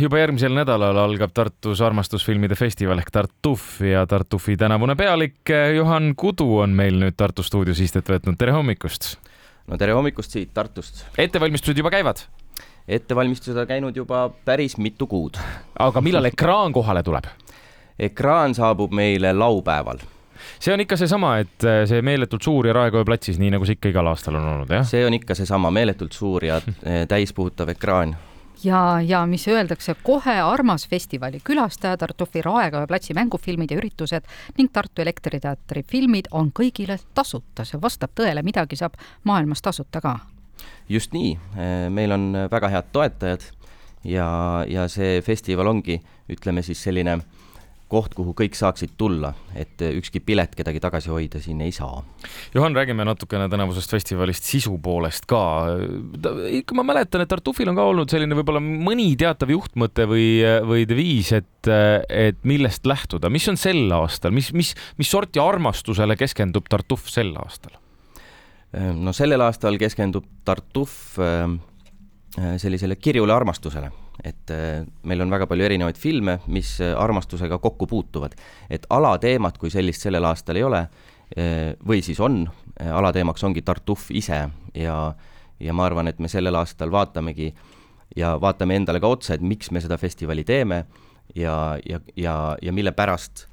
juba järgmisel nädalal algab Tartus armastusfilmide festival ehk Tartuf ja Tartufi tänavune pealik Juhan Kudu on meil nüüd Tartu stuudios istet võtnud. tere hommikust! no tere hommikust siit Tartust! ettevalmistused juba käivad? ettevalmistused on käinud juba päris mitu kuud. aga millal ekraan kohale tuleb? ekraan saabub meile laupäeval see on ikka seesama, et äh, see meeletult suur ja Raekoja platsis, nii nagu see ikka igal aastal on olnud, jah? see on ikka seesama meeletult suur ja äh, täispuhutav ekraan ja, ja mis öeldakse, kohe armas festivali külastaja, Tartufi Raekoja platsi mängufilmid ja üritused ning Tartu Elektriteatri filmid on kõigile tasuta, see vastab tõele, midagi saab maailmas tasuta ka. just nii, äh, meil on väga head toetajad ja, ja see festival ongi, ütleme siis selline äh, koht, kuhu kõik saaksid tulla, et ükski pilet kedagi tagasi hoida siin ei saa. Juhan, räägime natukene tänavusest festivalist sisu poolest ka. ikka ma mäletan, et Tartufil on ka olnud selline võib-olla mõni teatav juhtmõte või, või deviis, et, et millest lähtuda, mis on sel aastal, mis, mis, mis sorti armastusele keskendub Tartuf sel aastal? no sellel aastal keskendub Tartuf äh, sellisele kirjule armastusele et äh, meil on väga palju erinevaid filme, mis äh, armastusega kokku puutuvad. et alateemat kui sellist sellel aastal ei ole äh, või siis on, alateemaks ongi Tartuf ise ja, ja ma arvan, et me sellel aastal vaatamegi ja vaatame endale ka otsa, et miks me seda festivali teeme ja, ja, ja, ja mille pärast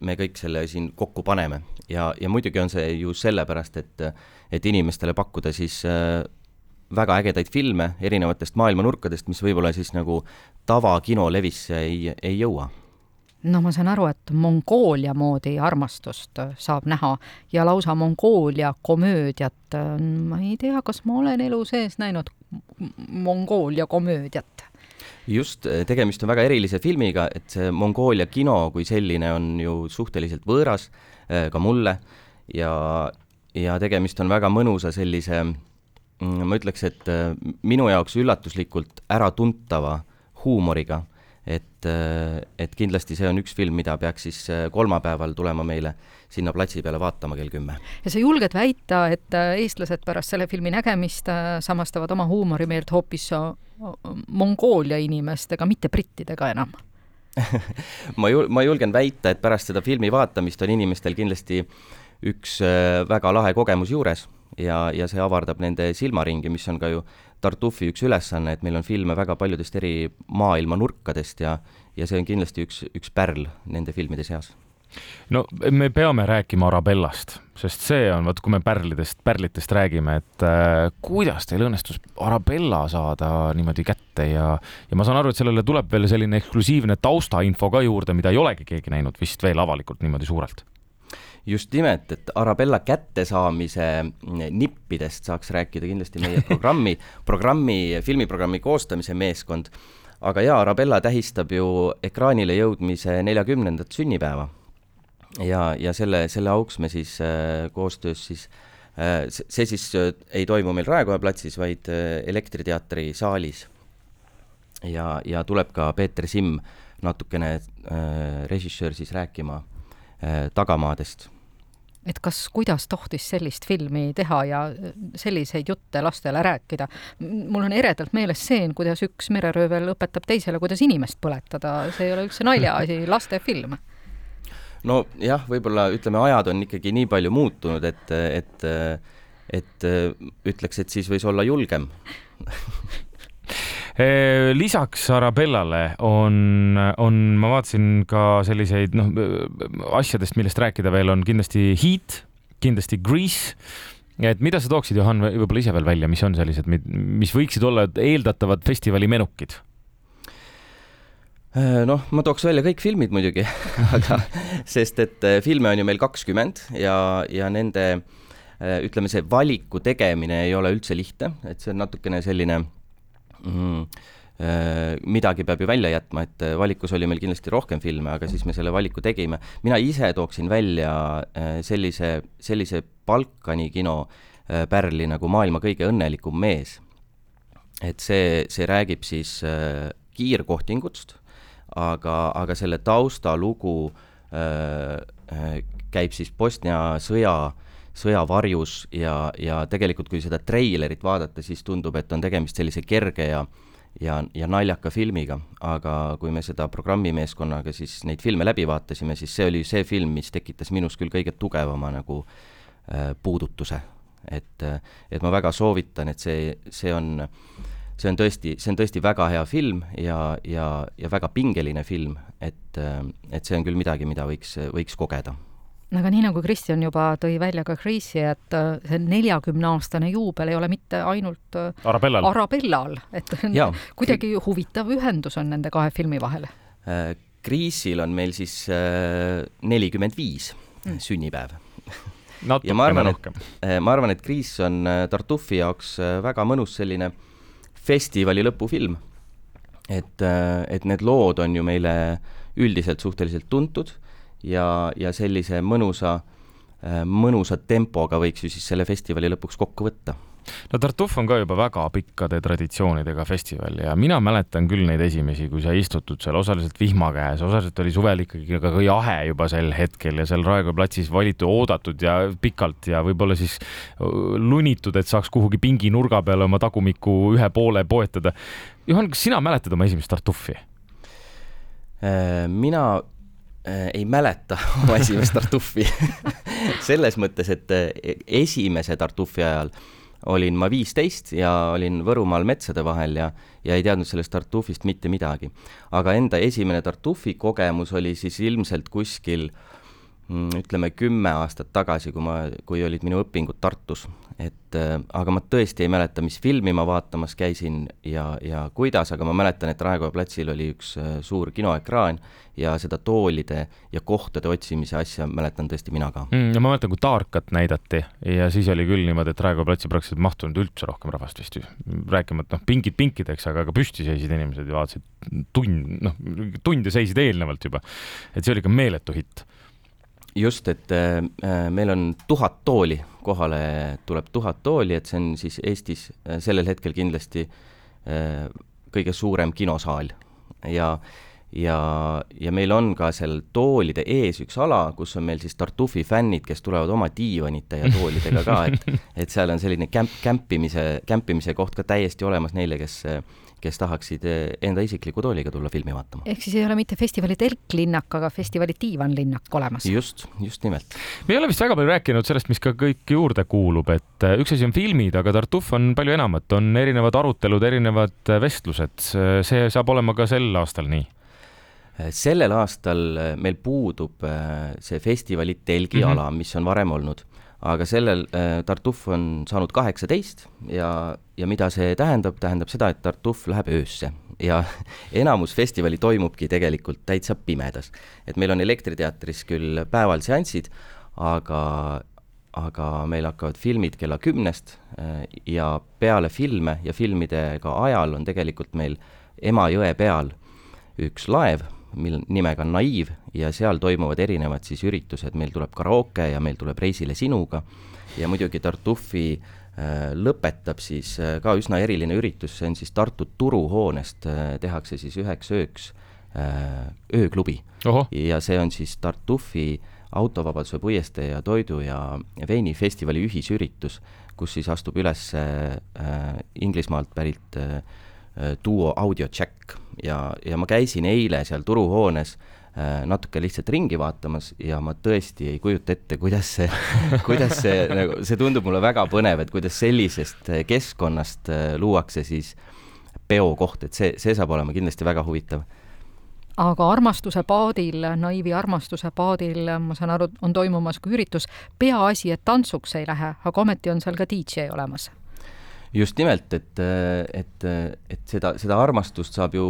me kõik selle siin kokku paneme. ja, ja muidugi on see ju sellepärast, et, et inimestele pakkuda siis väga ägedaid filme erinevatest maailmanurkadest, mis võib-olla siis nagu tavakinolevisse ei, ei jõua no ma saan aru, et Mongoolia moodi armastust saab näha ja lausa Mongoolia komöödiat. ma ei tea, kas ma olen elu sees näinud Mongoolia komöödiat. just, tegemist on väga erilise filmiga, et see Mongoolia kino kui selline on ju suhteliselt võõras ka mulle ja, ja tegemist on väga mõnusa sellise Mm, ma ütleks, et äh, minu jaoks üllatuslikult äratuntava huumoriga, et, äh, et kindlasti see on üks film, mida peaks siis äh, kolmapäeval tulema meile sinna platsi peale vaatama kell kümme. ja sa julged väita, et eestlased pärast selle filmi nägemist samastavad oma huumorimeelt hoopis Mongoolia inimestega, mitte brittidega enam ma jul-, ma julgen väita, et pärast seda filmi vaatamist on inimestel kindlasti üks väga lahe kogemus juures ja, ja see avardab nende silmaringi, mis on ka ju Tartufi üks ülesanne, et meil on filme väga paljudest eri maailma nurkadest ja, ja see on kindlasti üks, üks pärl nende filmide seas. No me peame rääkima Arabellast, sest see on, vot kui me pärlidest, pärlitest räägime, et äh, kuidas teil õnnestus Arabella saada niimoodi kätte ja, ja ma saan aru, et sellele tuleb veel selline eksklusiivne taustainfo ka juurde, mida ei olegi keegi näinud vist veel avalikult niimoodi suurelt just nimelt, et Arabella kättesaamise nippidest saaks rääkida kindlasti meie programmi, programmi, filmiprogrammi koostamise meeskond. aga jaa, Arabella tähistab ju ekraanile jõudmise neljakümnendat sünnipäeva. ja, ja selle, selle auks me siis äh, koostöös siis äh, see siis äh, ei toimu meil Raekoja platsis, vaid äh, Elektriteatri saalis. ja, ja tuleb ka Peeter Simm natukene äh, režissöör siis rääkima tagamaadest. et kas, kuidas tohtis sellist filmi teha ja äh, selliseid jutte lastele rääkida? mul on eredalt meeles stseen, kuidas üks mereröövel õpetab teisele, kuidas inimest põletada, see ei ole üldse naljaasi, lastefilm nojah, võib-olla ütleme, ajad on ikkagi nii palju muutunud, et, et, et ütleks, et siis võis olla julgem lisaks Arabellale on, on, ma vaatasin ka selliseid noh, asjadest, millest rääkida veel on kindlasti Heat, kindlasti Grease et mida sa tooksid, Johan, võib-olla ise veel välja, mis on sellised, mis võiksid olla eeldatavad festivali menukid? Eh, noh, ma tooks välja kõik filmid muidugi aga sest et eh, filme on ju meil kakskümmend ja, ja nende ütleme, see valiku tegemine ei ole üldse lihtne, et see on natukene selline mm,. midagi peab ju välja jätma, et äh, valikus oli meil kindlasti rohkem filme, aga siis me selle valiku tegime. mina ise tooksin välja äh, sellise, sellise Balkani kino pärli nagu Maailma kõige õnnelikum mees. et see, see räägib siis kiirkohtingust, aga, aga selle taustalugu käib siis Bosnia sõja sõjavarjus ja, ja tegelikult kui seda treilerit vaadata, siis tundub, et on tegemist sellise kerge ja ja, ja naljaka filmiga, aga kui me seda programmimeeskonnaga siis neid filme läbi vaatasime, siis see oli see film, mis tekitas minus küll kõige tugevama nagu äh, puudutuse. et, et ma väga soovitan, et see, see on, see on tõesti, see on tõesti väga hea film ja, ja, ja väga pingeline film, et, et see on küll midagi, mida võiks, võiks kogeda aga nii nagu Kristjan juba tõi välja ka Kreisi, et äh, see neljakümneaastane juubel ei ole mitte ainult äh, Arabellal, Arabellal, et ja, kuidagi huvitav ühendus on nende kahe filmi vahel. Kriisil on meil siis nelikümmend viis mm. sünnipäev ja ma arvan, et, ma arvan, et Kriis on Tartufi jaoks väga mõnus selline festivali lõpufilm. et, et need lood on ju meile üldiselt suhteliselt tuntud ja, ja sellise mõnusa, äh, mõnusa tempoga võiks ju siis selle festivali lõpuks kokku võtta no Tartuf on ka juba väga pikkade traditsioonidega festival ja mina mäletan küll neid esimesi, kui sa istutud seal osaliselt vihma käes, osaliselt oli suvel ikkagi ka jahe juba sel hetkel ja seal Raekoja platsis valitud, oodatud ja pikalt ja võib-olla siis lunitud, et saaks kuhugi pinginurga peale oma tagumikku ühe poole poetada. Juhan, kas sina mäletad oma esimest Tartufi? Äh, mina ei mäleta oma esimest Tartufi selles mõttes, et äh, esimese Tartufi ajal olin ma viisteist ja olin Võrumaal metsade vahel ja, ja ei teadnud sellest Tartufist mitte midagi. aga enda esimene Tartufi kogemus oli siis ilmselt kuskil mm, ütleme kümme aastat tagasi, kui ma, kui olid minu õpingud Tartus et äh, aga ma tõesti ei mäleta, mis filmi ma vaatamas käisin ja, ja kuidas, aga ma mäletan, et Raekoja platsil oli üks äh, suur kinoekraan ja seda toolide ja kohtade otsimise asja mäletan tõesti mina ka mm,. ja ma mäletan, kui Taarkat näidati ja siis oli küll niimoodi, et Raekoja platsi praktiliselt mahtunud üldse rohkem rahvast vist, rääkimata noh, pingid pinkideks, aga ka püsti seisid inimesed ja vaatasid tund, noh, tunde seisid eelnevalt juba. et see oli ikka meeletu hitt just, et äh, meil on tuhat tooli, kohale tuleb tuhat tooli, et see on siis Eestis äh, sellel hetkel kindlasti äh, kõige suurem kinosaal. Ja ja, ja meil on ka seal toolide ees üks ala, kus on meil siis Tartufi fännid, kes tulevad oma diivanite ja toolidega ka, et et seal on selline kämp, kämpimise, kämpimise koht ka täiesti olemas neile, kes kes tahaksid eh, enda isikliku tooliga tulla filmi vaatama. ehk siis ei ole mitte festivali telklinnak, aga festivali diivanlinnak olemas? just, just nimelt. me ei ole vist väga palju rääkinud sellest, mis ka kõik juurde kuulub, et eh, üks asi on filmid, aga Tartuf on palju enamat, on erinevad arutelud, erinevad eh, vestlused. see saab olema ka sel aastal nii sellel aastal meil puudub see festivali telgiala mm, -hmm. mis on varem olnud aga sellel äh, Tartuf on saanud kaheksateist ja, ja mida see tähendab, tähendab seda, et Tartuf läheb öösse ja enamus festivali toimubki tegelikult täitsa pimedas. et meil on Elektriteatris küll päeval seansid, aga, aga meil hakkavad filmid kella kümnest äh, ja peale filme ja filmidega ajal on tegelikult meil Emajõe peal üks laev mil nimega Naiv ja seal toimuvad erinevad siis üritused, meil tuleb karaoke ja meil tuleb Reisile sinuga. Ja muidugi Tartufi äh, lõpetab siis äh, ka üsna eriline üritus, see on siis Tartu turuhoonest äh, tehakse siis üheks ööks ööklubi. ja see on siis Tartufi autovabaduse puiestee ja toidu ja veinifestivali ühisüritus, kus siis astub üles Inglismaalt pärit Äh, duo Audio Check. Ja, ja ma käisin eile seal turuhoones äh, natuke lihtsalt ringi vaatamas ja ma tõesti ei kujuta ette, kuidas see, kuidas see nagu, see tundub mulle väga põnev, et kuidas sellisest äh, keskkonnast luuakse siis peokoht, et see, see saab olema kindlasti väga huvitav. Aga armastuse paadil, naiivi armastuse paadil, ma saan aru, on toimumas ka üritus, peaasi, et tantsuks ei lähe, aga ometi on seal ka DJ olemas just nimelt, et, et, et seda, seda armastust saab ju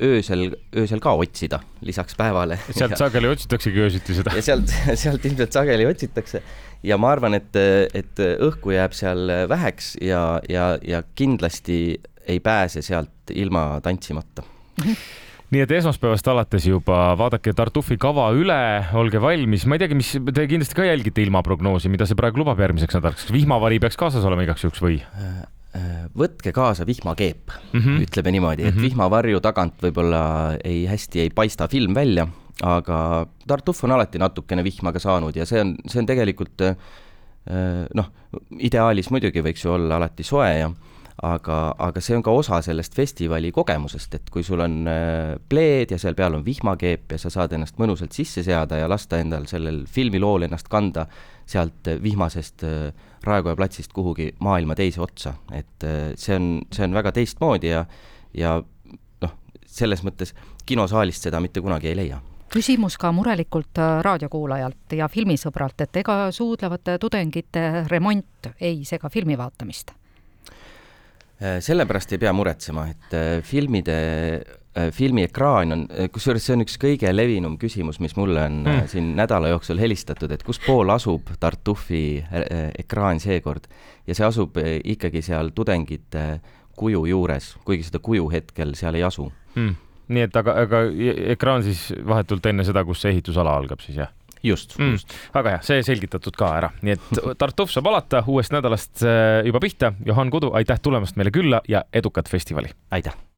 öösel, öösel ka otsida, lisaks päevale. sealt sageli otsitaksegi öösiti seda. ja sealt, sealt ilmselt sageli otsitakse ja ma arvan, et, et õhku jääb seal väheks ja, ja, ja kindlasti ei pääse sealt ilma tantsimata nii et esmaspäevast alates juba vaadake Tartufi kava üle, olge valmis, ma ei teagi, mis, te kindlasti ka jälgite ilmaprognoosi, mida see praegu lubab järgmiseks nädalaks, kas vihmavari peaks kaasas olema igaks juhuks või? Äh, äh, võtke kaasa vihmakeep mm, -hmm. ütleme niimoodi, et mm -hmm. vihmavarju tagant võib-olla ei, hästi ei paista film välja, aga Tartuf on alati natukene vihma ka saanud ja see on, see on tegelikult äh, noh, ideaalis muidugi võiks ju olla alati soe ja aga, aga see on ka osa sellest festivali kogemusest, et kui sul on äh, pleed ja seal peal on vihmakeep ja sa saad ennast mõnusalt sisse seada ja lasta endal sellel filmilool ennast kanda sealt vihmasest äh, Raekoja platsist kuhugi maailma teise otsa, et äh, see on, see on väga teistmoodi ja, ja noh, selles mõttes kinosaalist seda mitte kunagi ei leia küsimus ka murelikult raadiokuulajalt ja filmisõbralt, et ega suudlevate tudengite remont ei sega filmi vaatamist? Äh, sellepärast ei pea muretsema, et äh, filmide, äh, filmiekraan on, kusjuures see on üks kõige levinum küsimus, mis mulle on mm. siin nädala jooksul helistatud, et kus pool asub Tartufi ekraan seekord. ja see asub ikkagi seal tudengite kuju juures, kuigi seda kuju hetkel seal ei asu mm. nii et aga, aga ekraan siis vahetult enne seda, kus see ehitusala algab siis, jah? Just mm,, just. väga hea, see selgitatud ka ära, nii et Tartuf saab alata uuest nädalast äh, juba pihta. Johan Kudu, aitäh tulemast meile külla ja edukat festivali! aitäh!